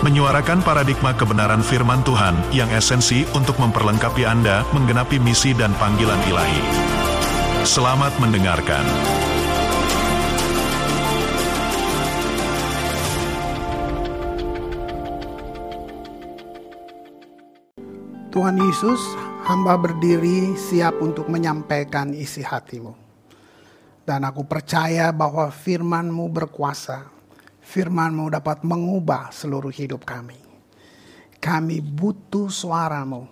menyuarakan paradigma kebenaran firman Tuhan yang esensi untuk memperlengkapi Anda menggenapi misi dan panggilan ilahi. Selamat mendengarkan. Tuhan Yesus, hamba berdiri siap untuk menyampaikan isi hatimu. Dan aku percaya bahwa firmanmu berkuasa firmanmu dapat mengubah seluruh hidup kami. Kami butuh suaramu.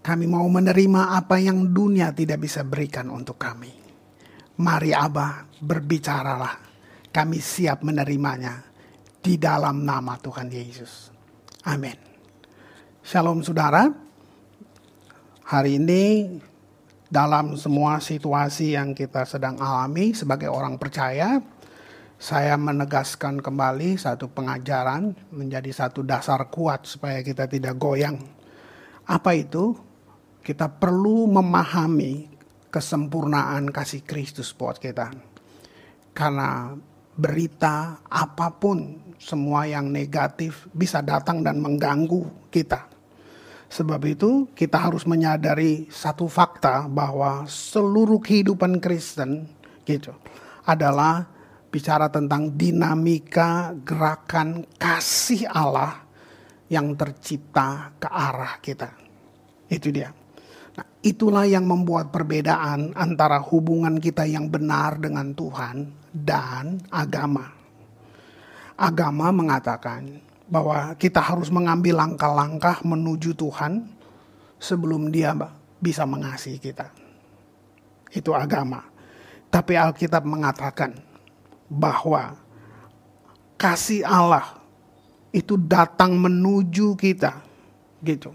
Kami mau menerima apa yang dunia tidak bisa berikan untuk kami. Mari Abah berbicaralah. Kami siap menerimanya di dalam nama Tuhan Yesus. Amin. Shalom saudara. Hari ini dalam semua situasi yang kita sedang alami sebagai orang percaya, saya menegaskan kembali satu pengajaran menjadi satu dasar kuat supaya kita tidak goyang. Apa itu? Kita perlu memahami kesempurnaan kasih Kristus buat kita. Karena berita apa pun semua yang negatif bisa datang dan mengganggu kita. Sebab itu kita harus menyadari satu fakta bahwa seluruh kehidupan Kristen gitu adalah bicara tentang dinamika gerakan kasih Allah yang tercipta ke arah kita. Itu dia. Nah, itulah yang membuat perbedaan antara hubungan kita yang benar dengan Tuhan dan agama. Agama mengatakan bahwa kita harus mengambil langkah-langkah menuju Tuhan sebelum Dia bisa mengasihi kita. Itu agama. Tapi Alkitab mengatakan bahwa kasih Allah itu datang menuju kita gitu.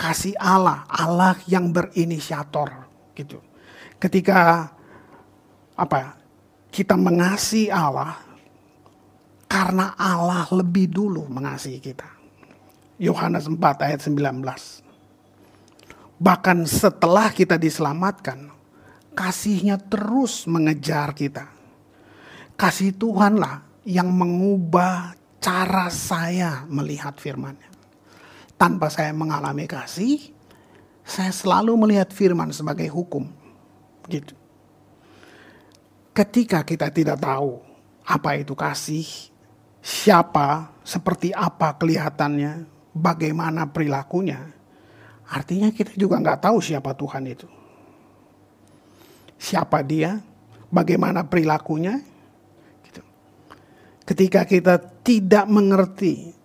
Kasih Allah, Allah yang berinisiator gitu. Ketika apa? Kita mengasihi Allah karena Allah lebih dulu mengasihi kita. Yohanes 4 ayat 19. Bahkan setelah kita diselamatkan, kasihnya terus mengejar kita kasih Tuhanlah yang mengubah cara saya melihat firman-Nya. Tanpa saya mengalami kasih, saya selalu melihat firman sebagai hukum. Gitu. Ketika kita tidak tahu apa itu kasih, siapa, seperti apa kelihatannya, bagaimana perilakunya, artinya kita juga nggak tahu siapa Tuhan itu. Siapa dia, bagaimana perilakunya, ketika kita tidak mengerti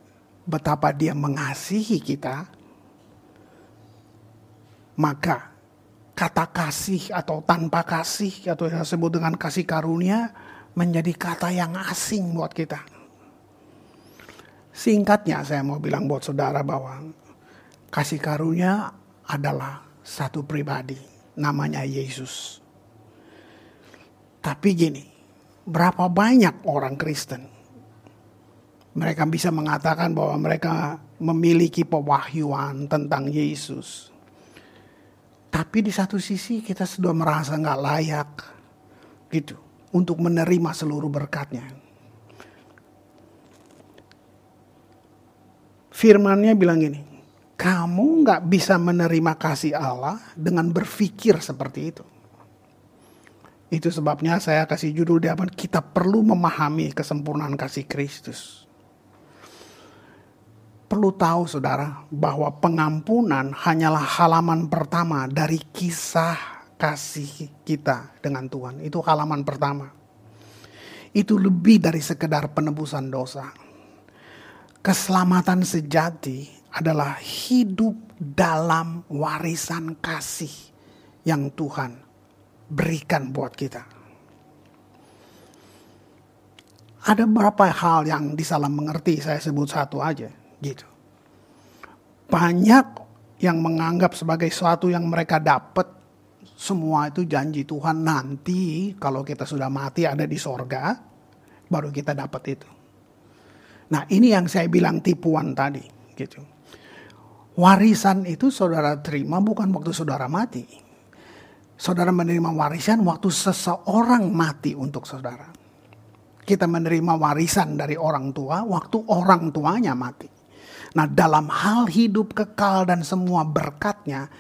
betapa dia mengasihi kita, maka kata kasih atau tanpa kasih atau yang disebut dengan kasih karunia menjadi kata yang asing buat kita. Singkatnya saya mau bilang buat saudara bahwa kasih karunia adalah satu pribadi namanya Yesus. Tapi gini, berapa banyak orang Kristen mereka bisa mengatakan bahwa mereka memiliki pewahyuan tentang Yesus. Tapi di satu sisi kita sudah merasa nggak layak gitu untuk menerima seluruh berkatnya. Firmannya bilang gini, kamu nggak bisa menerima kasih Allah dengan berpikir seperti itu. Itu sebabnya saya kasih judul di depan kita perlu memahami kesempurnaan kasih Kristus. Perlu tahu saudara bahwa pengampunan hanyalah halaman pertama dari kisah kasih kita dengan Tuhan. Itu halaman pertama. Itu lebih dari sekedar penebusan dosa. Keselamatan sejati adalah hidup dalam warisan kasih yang Tuhan berikan buat kita. Ada beberapa hal yang disalah mengerti, saya sebut satu aja, gitu. Banyak yang menganggap sebagai sesuatu yang mereka dapat semua itu janji Tuhan nanti kalau kita sudah mati ada di sorga, baru kita dapat itu. Nah ini yang saya bilang tipuan tadi. gitu. Warisan itu saudara terima bukan waktu saudara mati. Saudara menerima warisan waktu seseorang mati untuk saudara. Kita menerima warisan dari orang tua waktu orang tuanya mati. Nah dalam hal hidup kekal dan semua berkatnya,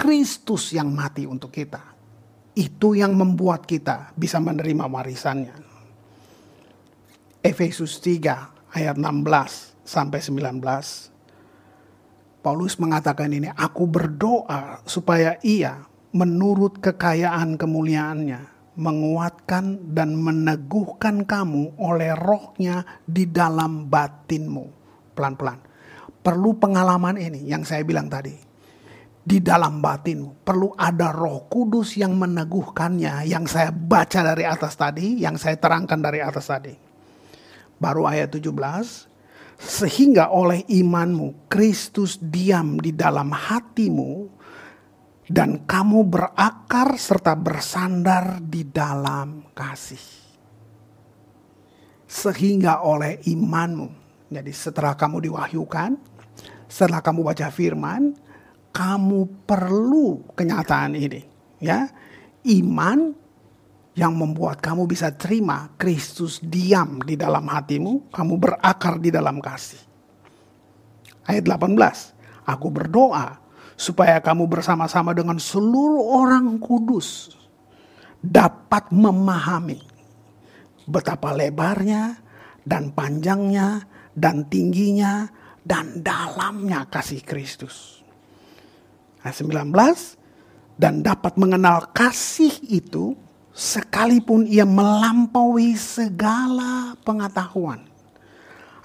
Kristus yang mati untuk kita. Itu yang membuat kita bisa menerima warisannya. Efesus 3 ayat 16 sampai 19. Paulus mengatakan ini, aku berdoa supaya ia menurut kekayaan kemuliaannya menguatkan dan meneguhkan kamu oleh rohnya di dalam batinmu. Pelan-pelan. Perlu pengalaman ini yang saya bilang tadi di dalam batin. Perlu ada roh kudus yang meneguhkannya. Yang saya baca dari atas tadi, yang saya terangkan dari atas tadi. Baru ayat 17. Sehingga oleh imanmu Kristus diam di dalam hatimu dan kamu berakar serta bersandar di dalam kasih. Sehingga oleh imanmu. Jadi setelah kamu diwahyukan, setelah kamu baca firman, kamu perlu kenyataan ini, ya. Iman yang membuat kamu bisa terima Kristus diam di dalam hatimu, kamu berakar di dalam kasih. Ayat 18, aku berdoa supaya kamu bersama-sama dengan seluruh orang kudus dapat memahami betapa lebarnya dan panjangnya dan tingginya dan dalamnya kasih Kristus Ayat 19 dan dapat mengenal kasih itu sekalipun ia melampaui segala pengetahuan.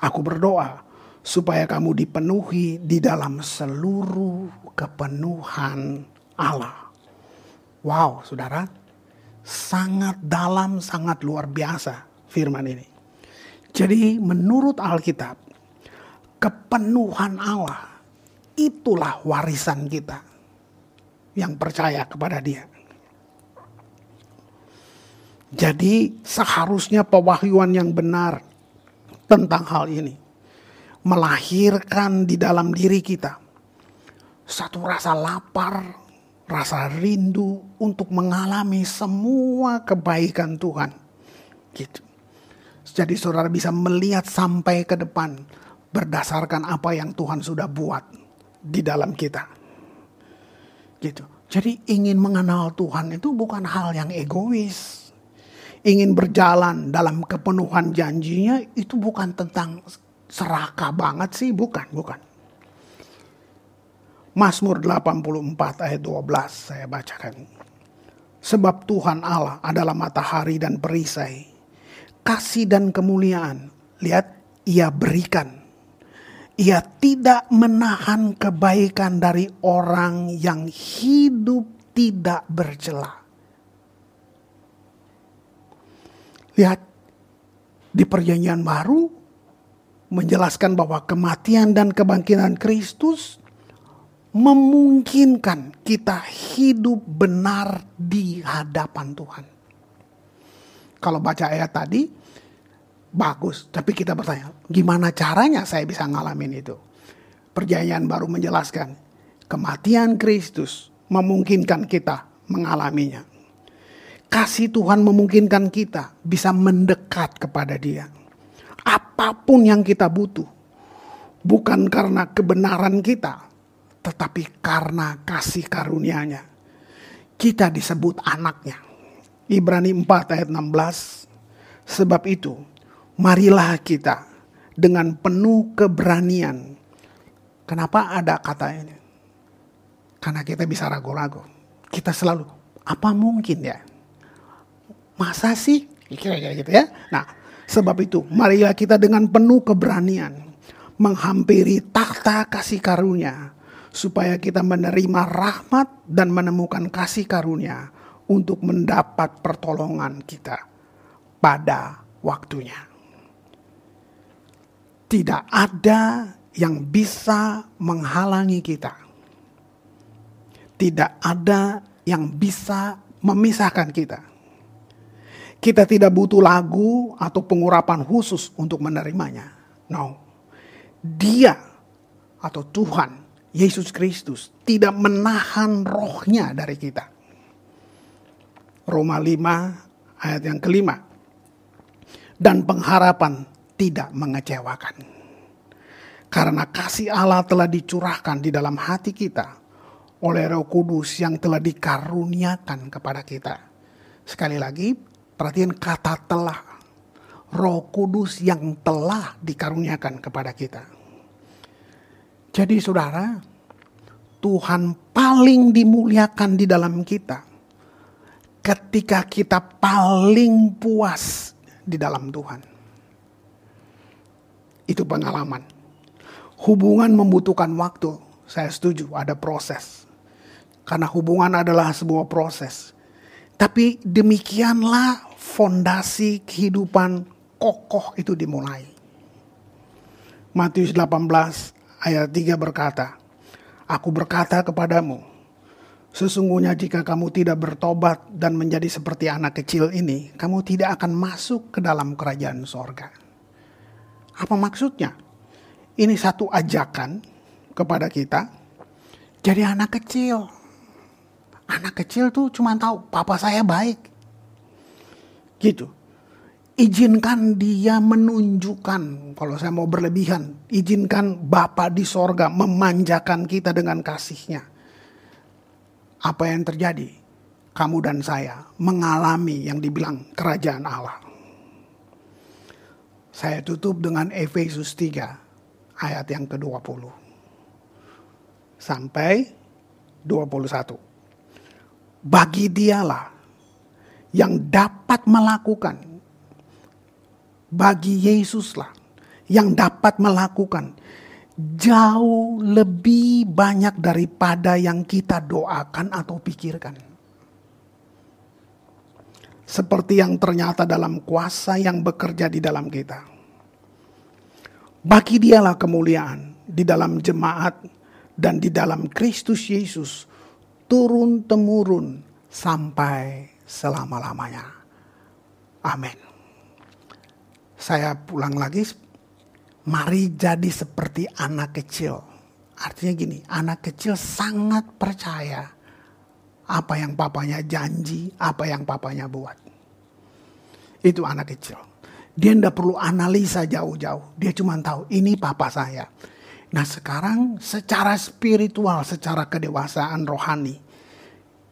Aku berdoa supaya kamu dipenuhi di dalam seluruh kepenuhan Allah. Wow, saudara, sangat dalam, sangat luar biasa firman ini. Jadi, menurut Alkitab, kepenuhan Allah Itulah warisan kita yang percaya kepada Dia. Jadi, seharusnya pewahyuan yang benar tentang hal ini melahirkan di dalam diri kita satu rasa lapar, rasa rindu untuk mengalami semua kebaikan Tuhan. Gitu. Jadi saudara bisa melihat sampai ke depan berdasarkan apa yang Tuhan sudah buat di dalam kita. Gitu. Jadi ingin mengenal Tuhan itu bukan hal yang egois. Ingin berjalan dalam kepenuhan janjinya itu bukan tentang serakah banget sih, bukan, bukan. Mazmur 84 ayat 12 saya bacakan. Sebab Tuhan Allah adalah matahari dan perisai. Kasih dan kemuliaan. Lihat, ia berikan ia tidak menahan kebaikan dari orang yang hidup tidak bercela. Lihat di perjanjian baru menjelaskan bahwa kematian dan kebangkitan Kristus memungkinkan kita hidup benar di hadapan Tuhan. Kalau baca ayat tadi, bagus. Tapi kita bertanya, gimana caranya saya bisa ngalamin itu? Perjanjian baru menjelaskan, kematian Kristus memungkinkan kita mengalaminya. Kasih Tuhan memungkinkan kita bisa mendekat kepada dia. Apa pun yang kita butuh. Bukan karena kebenaran kita. Tetapi karena kasih karunia-Nya. Kita disebut anaknya. Ibrani 4 ayat 16. Sebab itu marilah kita dengan penuh keberanian. Kenapa ada kata ini? Karena kita bisa ragu-ragu. Kita selalu, apa mungkin ya? Masa sih? Kira-kira gitu ya. Nah, sebab itu marilah kita dengan penuh keberanian menghampiri takhta kasih karunia supaya kita menerima rahmat dan menemukan kasih karunia untuk mendapat pertolongan kita pada waktunya. Tidak ada yang bisa menghalangi kita. Tidak ada yang bisa memisahkan kita. Kita tidak butuh lagu atau pengurapan khusus untuk menerimanya. No. Dia atau Tuhan Yesus Kristus tidak menahan rohnya dari kita. Roma 5 ayat yang kelima. Dan pengharapan tidak mengecewakan. Karena kasih Allah telah dicurahkan di dalam hati kita oleh Roh Kudus yang telah dikaruniakan kepada kita. Sekali lagi, perhatian kata telah. Roh Kudus yang telah dikaruniakan kepada kita. Jadi saudara, Tuhan paling dimuliakan di dalam kita ketika kita paling puas di dalam Tuhan. Itu pengalaman. Hubungan membutuhkan waktu. Saya setuju, ada proses karena hubungan adalah sebuah proses. Tapi demikianlah fondasi kehidupan kokoh itu dimulai. Matius 18 ayat 3 berkata, Aku berkata kepadamu, sesungguhnya jika kamu tidak bertobat dan menjadi seperti anak kecil ini, kamu tidak akan masuk ke dalam kerajaan sorga. Apa maksudnya? Ini satu ajakan kepada kita, jadi anak kecil Anak kecil tuh cuma tahu papa saya baik. Gitu. Izinkan dia menunjukkan, kalau saya mau berlebihan, izinkan Bapak di sorga memanjakan kita dengan kasihnya. Apa yang terjadi? Kamu dan saya mengalami yang dibilang kerajaan Allah. Saya tutup dengan Efesus 3 ayat yang ke-20. Sampai 21 bagi dialah yang dapat melakukan bagi Yesuslah yang dapat melakukan jauh lebih banyak daripada yang kita doakan atau pikirkan. Seperti yang ternyata dalam kuasa yang bekerja di dalam kita. Bagi dialah kemuliaan di dalam jemaat dan di dalam Kristus Yesus turun temurun sampai selama-lamanya. Amin. Saya pulang lagi, mari jadi seperti anak kecil. Artinya gini, anak kecil sangat percaya apa yang papanya janji, apa yang papanya buat. Itu anak kecil. Dia tidak perlu analisa jauh-jauh. Dia cuma tahu ini papa saya. Nah sekarang secara spiritual, secara kedewasaan rohani,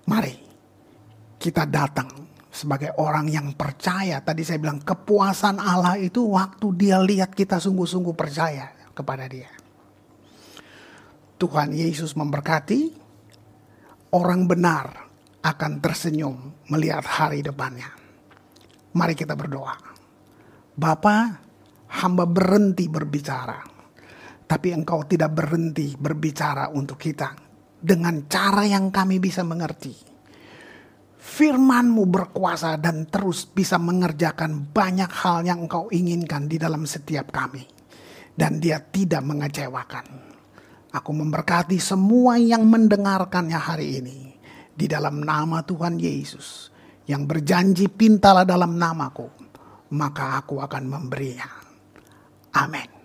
mari kita datang sebagai orang yang percaya. Tadi saya bilang kepuasan Allah itu waktu dia lihat kita sungguh-sungguh percaya kepada dia. Tuhan Yesus memberkati, orang benar akan tersenyum melihat hari depannya. Mari kita berdoa. Bapa, hamba berhenti berbicara tapi engkau tidak berhenti berbicara untuk kita dengan cara yang kami bisa mengerti. Firmanmu berkuasa dan terus bisa mengerjakan banyak hal yang engkau inginkan di dalam setiap kami. Dan dia tidak mengecewakan. Aku memberkati semua yang mendengarkannya hari ini. Di dalam nama Tuhan Yesus. Yang berjanji pintalah dalam namaku. Maka aku akan memberinya. Amin.